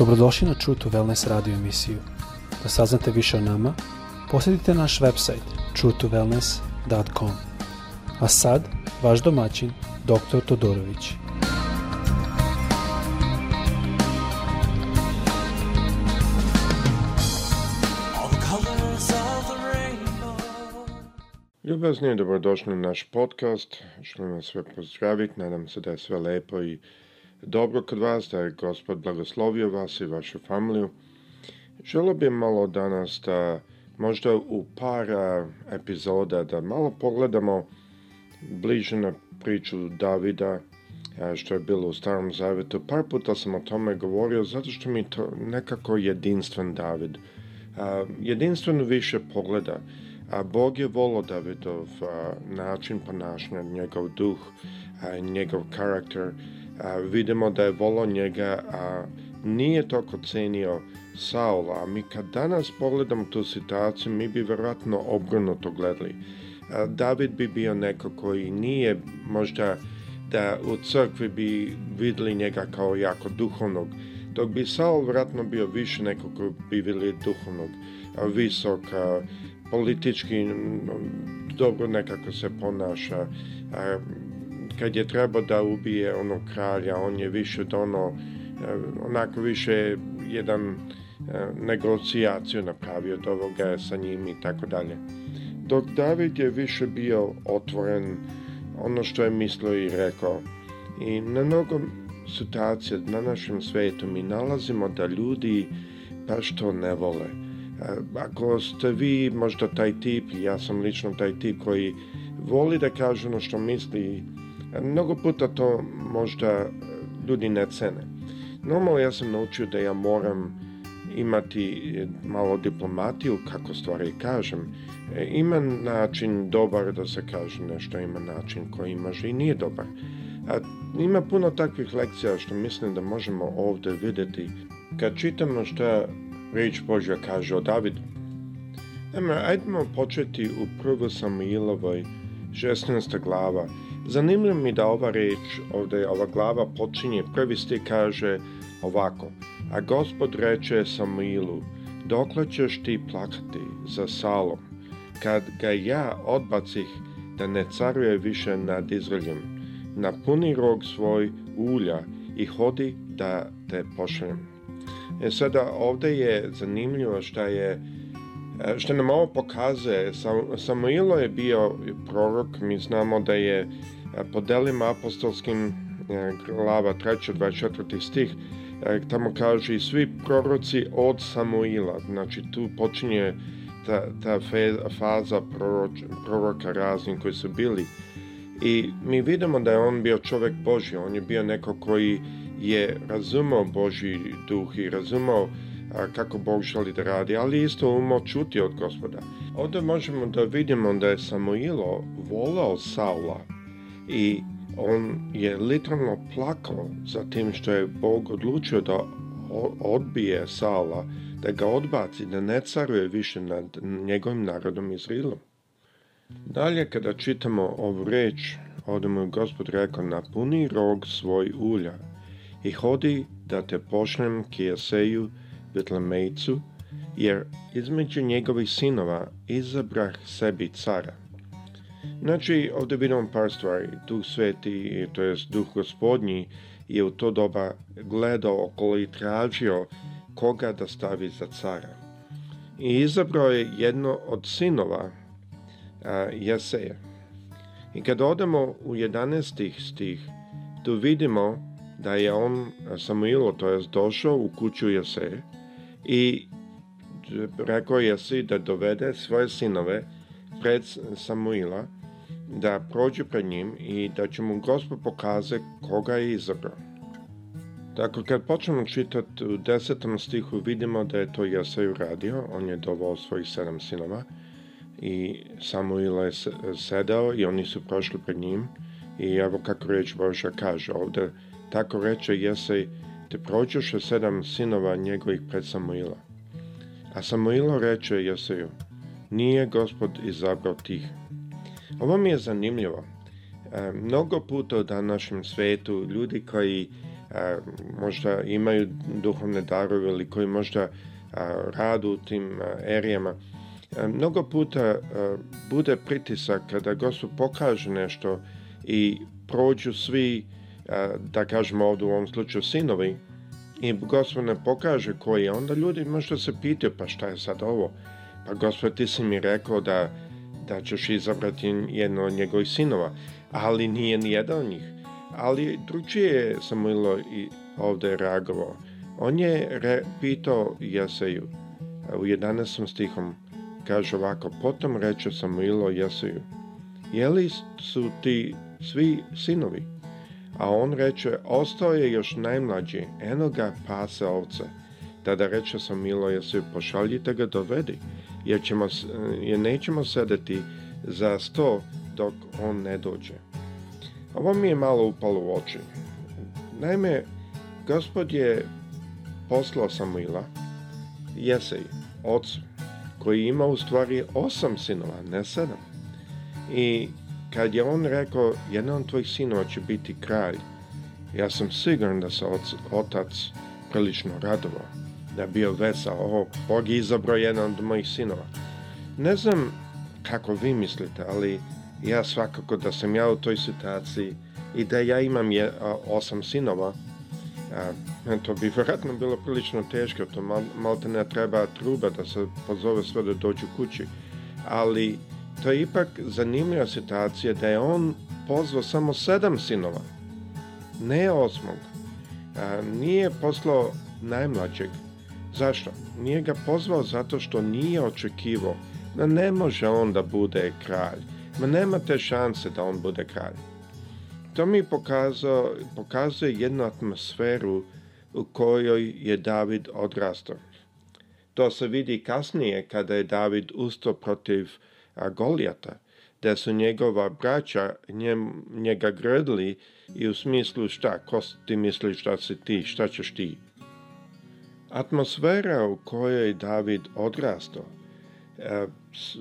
Dobrodošli na True to Wellness radio emisiju. Da saznate više o nama, posjetite naš website truetowellness.com. A sad, vaš domaćin, dr. Todorović. Ljubazni, dobrodošli na naš podcast. Želim vas sve pozdraviti, nadam se da je sve lepo i dobro kod vas, da je gospod blagoslovio vas i vašu familiju. Želeo bih malo danas da možda u par epizoda da malo pogledamo bliže na priču Davida što je bilo u Starom Zavetu. Par puta sam o tome govorio zato što mi to nekako jedinstven David. Jedinstven više pogleda. A Bog je volio Davidov način ponašanja, njegov duh, njegov karakter a, vidimo da je Bolo njega a, nije toliko cenio Saula, a mi kad danas pogledamo tu situaciju, mi bi verovatno obrnuto gledali. A, David bi bio neko koji nije možda da u crkvi bi videli njega kao jako duhovnog, dok bi Saul vratno bio više neko koji bi videli duhovnog, a, visok, politički dobro nekako se ponaša, kad je trebao da ubije onog kralja, on je više dono, e, onako više jedan e, negocijaciju napravio od ovoga sa njim i tako dalje. Dok David je više bio otvoren ono što je mislio i rekao. I na mnogo situacija na našem svetu mi nalazimo da ljudi baš to ne vole. E, ako ste vi možda taj tip, ja sam lično taj tip koji voli da kaže ono što misli i Mnogo puta to možda e, ljudi ne cene. Normalno ja sam naučio da ja moram imati e, malo diplomatiju, kako stvari kažem. E, ima način dobar da se kaže nešto, ima način koji imaš i nije dobar. A, ima puno takvih lekcija što mislim da možemo ovdje videti. Kad čitamo što Reč Božja kaže o Davidu, Ajmo, ajdemo početi u prvo Samuilovoj 16. glava Zanimljivo mi da ova reč, ovde ova glava počinje, prvi stih kaže ovako, a gospod reče Samuilu, dokle ćeš ti plakati za salom, kad ga ja odbacih da ne caruje više nad Izraeljem, napuni rog svoj ulja i hodi da te pošljem. E sada ovde je zanimljivo šta je E, što nam ovo pokazuje, Samuilo je bio prorok, mi znamo da je e, po delima apostolskim e, glava 3. 24. stih, tamo kaže i svi proroci od Samuila, znači tu počinje ta, ta faza proroč, proroka raznih koji su bili i mi vidimo da je on bio čovek Boži, on je bio neko koji je razumao Boži duh i razumao kako Bog želi da radi, ali isto umo čuti od gospoda. Ovde možemo da vidimo da je Samuilo volao Saula i on je literalno plakao za tim što je Bog odlučio da odbije Saula, da ga odbaci, da ne caruje više nad njegovim narodom Izraelom. Dalje kada čitamo ovu reč, ovde mu je gospod rekao napuni rog svoj ulja i hodi da te pošljem k Jeseju Betlemejcu, jer između njegovih sinova izabrah sebi cara. Znači, ovde vidimo par stvari. Duh sveti, to jest duh gospodnji, je u to doba gledao okolo i tražio koga da stavi za cara. I izabrao je jedno od sinova a, Jaseja. I kada odemo u 11. stih, tu vidimo da je on Samuilo, to jest došao u kuću Jaseja i rekao Jesi da dovede svoje sinove pred Samuila, da prođu pred njim i da će mu gospod pokaze koga je izabrao. Tako dakle, kad počnemo čitati u desetom stihu vidimo da je to Jesaj uradio, on je dovao svojih sedam sinova i Samuila je sedao i oni su prošli pred njim i evo kako reč Božja kaže ovde, tako reče Jesaj te prođoše sedam sinova njegovih pred Samuila. A Samuilo reče Jeseju, nije gospod izabrao tih. Ovo mi je zanimljivo. E, mnogo puta u današnjem svetu ljudi koji e, možda imaju duhovne darove ili koji možda e, radu u tim e, erijama, e, mnogo puta e, bude pritisak kada gospod pokaže nešto i prođu svi E, da kažemo ovdje u ovom slučaju sinovi, i gospod ne pokaže koji je, onda ljudi možda se pitaju, pa šta je sad ovo? Pa gospod ti si mi rekao da, da ćeš izabrati jedno od njegovih sinova, ali nije ni jedan od njih. Ali drugčije je Samuilo i ovde reagovao. On je re, pitao Jeseju e, u 11. stihom, kaže ovako, potom reče Samuilo Jeseju, je li su ti svi sinovi? A on reče, ostao je još najmlađi, eno ga pase ovce. Tada reče sam Milo, jesi pošaljite ga dovedi, jer, ćemo, jer nećemo sedeti za sto dok on ne dođe. Ovo mi je malo upalo u oči. Naime, gospod je poslao Samuila, Jesej, ocu, koji ima u stvari osam sinova, ne sedam. I Kad je on rekao, jedan tvojih sinova će biti kralj, ja sam siguran da se otac prilično radovao, da je bio vesao, o, Bog je izabrao jedan od mojih sinova. Ne znam kako vi mislite, ali ja svakako da sam ja u toj situaciji i da ja imam je, a, osam sinova, a, to bi vjerojatno bilo prilično teško, to mal, malte ne treba truba da se pozove sve da dođu kući, ali to je ipak zanimljiva situacija da je on pozvao samo sedam sinova, ne osmog. A, nije poslao najmlađeg. Zašto? Nije ga pozvao zato što nije očekivao. da ne može on da bude kralj. Ma nema te šanse da on bude kralj. To mi pokazao, pokazuje jednu atmosferu u kojoj je David odrastao. To se vidi kasnije kada je David ustao protiv uh, Golijata, da su njegova braća njem, njega grdili i u smislu šta, ko ti misliš šta si ti, šta ćeš ti. Atmosfera u kojoj David odrastao e,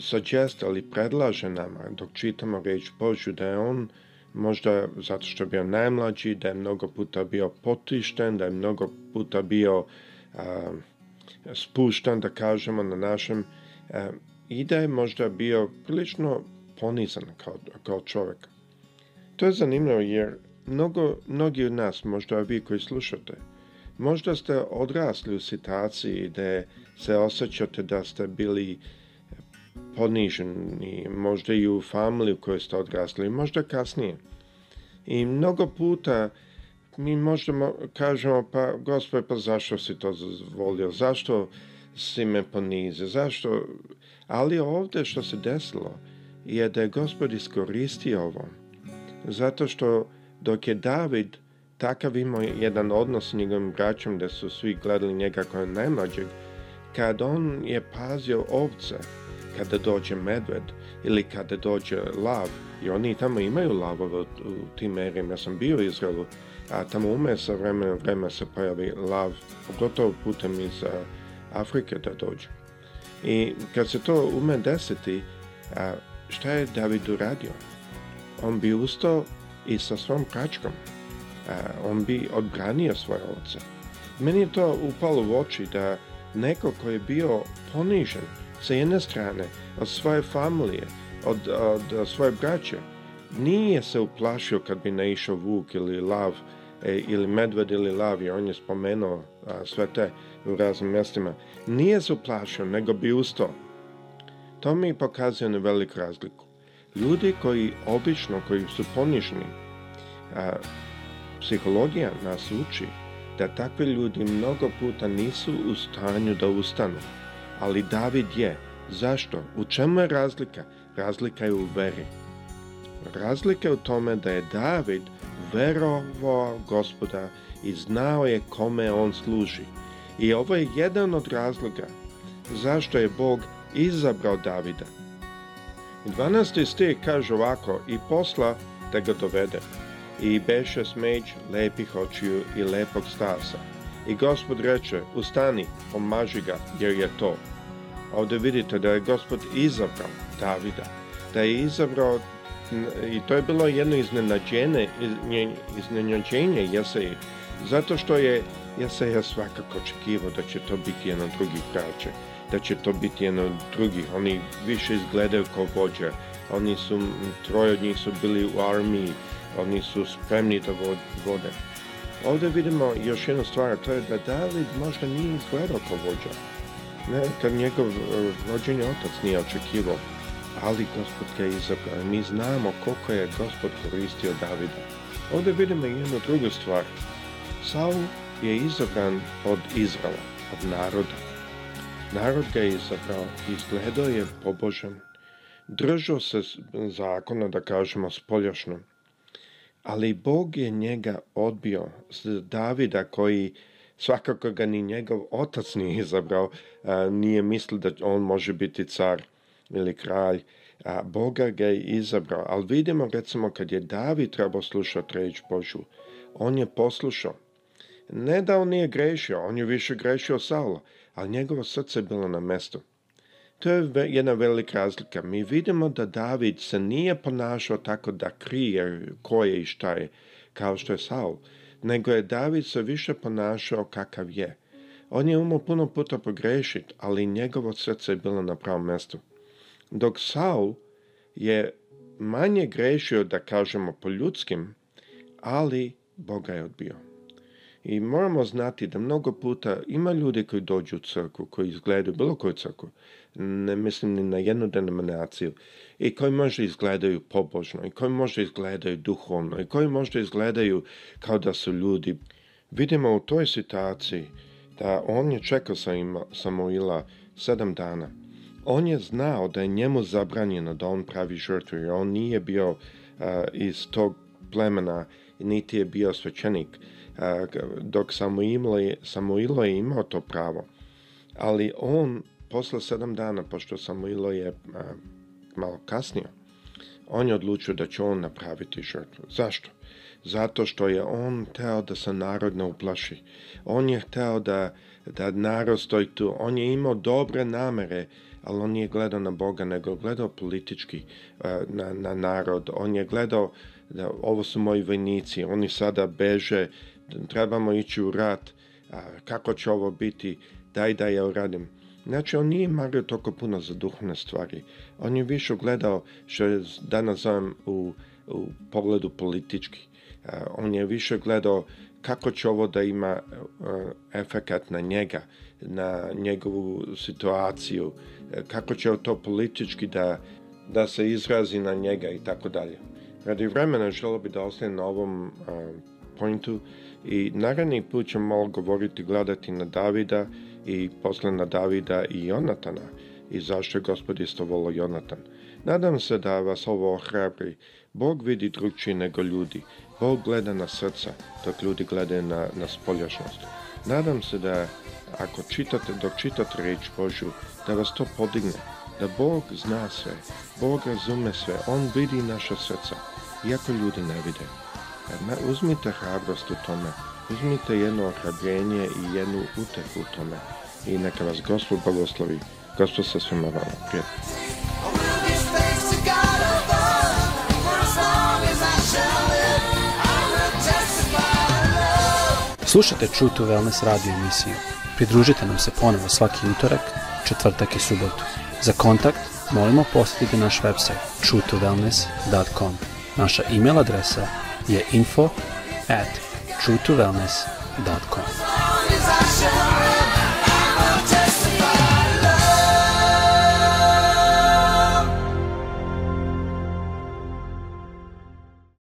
suggesta predlaže nama dok čitamo reč Božju da je on možda zato što je bio najmlađi, da je mnogo puta bio potišten, da je mnogo puta bio a, spušten, da kažemo, na našem a, e, i da je možda bio prilično ponizan kao, kao čovjek. To je zanimljivo jer mnogo, mnogi od nas, možda vi koji slušate, možda ste odrasli u situaciji da se osjećate da ste bili poniženi, možda i u familiji u kojoj ste odrasli, možda kasnije. I mnogo puta mi možemo kažemo pa gospod pa zašto si to zvolio, zašto si me ponizio, zašto Ali ovde što se desilo je da je gospod iskoristio ovo. Zato što dok je David takav imao jedan odnos s njegovim braćom da su svi gledali njega kao najmlađeg, kad on je pazio ovce, kada dođe medved ili kada dođe lav, i oni tamo imaju lavove u tim erim, ja sam bio u Izraelu, a tamo ume sa vremena vremena se pojavi lav, pogotovo putem iz Afrike da dođe. I kad se to ume desiti, a, šta je David uradio? On bi ustao i sa svom kačkom. A, on bi odbranio svoje oce. Meni je to upalo u oči da neko ko je bio ponižen sa jedne strane od svoje familije, od, od, od svoje braće, nije se uplašio kad bi naišao vuk ili lav e, ili medved ili lav on je spomenuo a, sve te u raznim mjestima, nije se uplašio, nego bi ustao. To mi pokazuje na veliku razliku. Ljudi koji obično, koji su ponižni, a, psihologija nas uči da takvi ljudi mnogo puta nisu u stanju da ustanu. Ali David je. Zašto? U čemu je razlika? Razlika je u veri. Razlika je u tome da je David verovao gospoda i znao je kome on služi. I ovo je jedan od razloga zašto je Bog izabrao Davida. 12. stih kaže ovako, i posla da ga dovede. I beše smeđ lepih očiju i lepog stasa. I gospod reče, ustani, pomaži ga, jer je to. Ovde vidite da je gospod izabrao Davida, da je izabrao i to je bilo jedno iznenađenje, iznenađenje Jesaje, zato što je Jesaja svakako očekivao da će to biti jedan drugi kraće, da će to biti jedan od drugih. Oni više izgledaju kao vođa, oni su, troje od njih su bili u armiji, oni su spremni da vode. Ovde vidimo još jednu stvar, to je da David možda nije izgledao kao vođa. Ne, kad da njegov rođeni eh, otac nije očekivao ali gospod ga je izabrao. Mi znamo koliko je gospod koristio Davida. Ovde vidimo jednu drugu stvar. Saul je izabran od Izraela, od naroda. Narod ga je izabrao, izgledao je pobožan. Držao se zakona, da kažemo, spoljašno. Ali Bog je njega odbio, s Davida koji svakako ga ni njegov otac nije izabrao, nije mislio da on može biti car ili kralj, a Boga ga je izabrao. Ali vidimo recimo kad je David trebao slušati reč Božu, on je poslušao. Ne da on nije grešio, on je više grešio Saula, ali njegovo srce bilo na mestu. To je jedna velika razlika. Mi vidimo da David se nije ponašao tako da krije ko je i šta je, kao što je Saul, nego je David se više ponašao kakav je. On je umao puno puta pogrešiti, ali njegovo srce je bilo na pravom mestu. Dok Saul je manje grešio, da kažemo po ljudskim, ali Boga je odbio. I moramo znati da mnogo puta ima ljudi koji dođu u crku, koji izgledaju bilo koju crkvu, ne mislim ni na jednu denominaciju, i koji možda izgledaju pobožno, i koji možda izgledaju duhovno, i koji možda izgledaju kao da su ljudi. Vidimo u toj situaciji da on je čekao sa Samuila sedam dana on je znao da je njemu zabranjeno da on pravi žrtvu, jer on nije bio uh, iz tog plemena, niti je bio svećenik, uh, dok Samuilo je, Samuilo je imao to pravo. Ali on, posle sedam dana, pošto Samuilo je uh, malo kasnio, on je odlučio da će on napraviti žrtvu. Zašto? Zato što je on teo da se narod ne uplaši. On je hteo da, da narod stoji tu. On je imao dobre namere ali on nije gledao na Boga, nego gledao politički eh, na, na narod. On je gledao da ovo su moji vojnici, oni sada beže, trebamo ići u rat, kako će ovo biti, daj da ja uradim. Znači, on nije mario toliko puno za duhovne stvari. On je više gledao, što je danas zovem u, u pogledu politički. Eh, on je više gledao kako će ovo da ima eh, efekat na njega, na njegovu situaciju, E, kako će to politički da, da se izrazi na njega i tako dalje. Radi vremena želo bi da ostane na ovom a, pointu i naredni put ćemo malo govoriti, gledati na Davida i posle na Davida i Jonatana i zašto je gospod istovolo Jonatan. Nadam se da vas ovo ohrabri. Bog vidi drugčije nego ljudi. Bog gleda na srca, dok ljudi gledaju na, na spoljašnost. Nadam se da ako čitate, dok čitate reč Božju, da vas to podigne, da Bog zna sve, Bog razume sve, On vidi naša srca, iako ljudi ne vide. Uzmite hrabrost u tome, uzmite jedno ohrabljenje i jednu utehu u tome i neka vas Gospod blagoslovi. Gospod sa svima vama. Prijatno. Slušajte True to Wellness radio emisiju. Pridružite nam se ponovo svaki utorak, četvrtak i subotu. Za kontakt molimo posjetiti naš website truetowellness.com. Naša email adresa je info at truetowellness.com.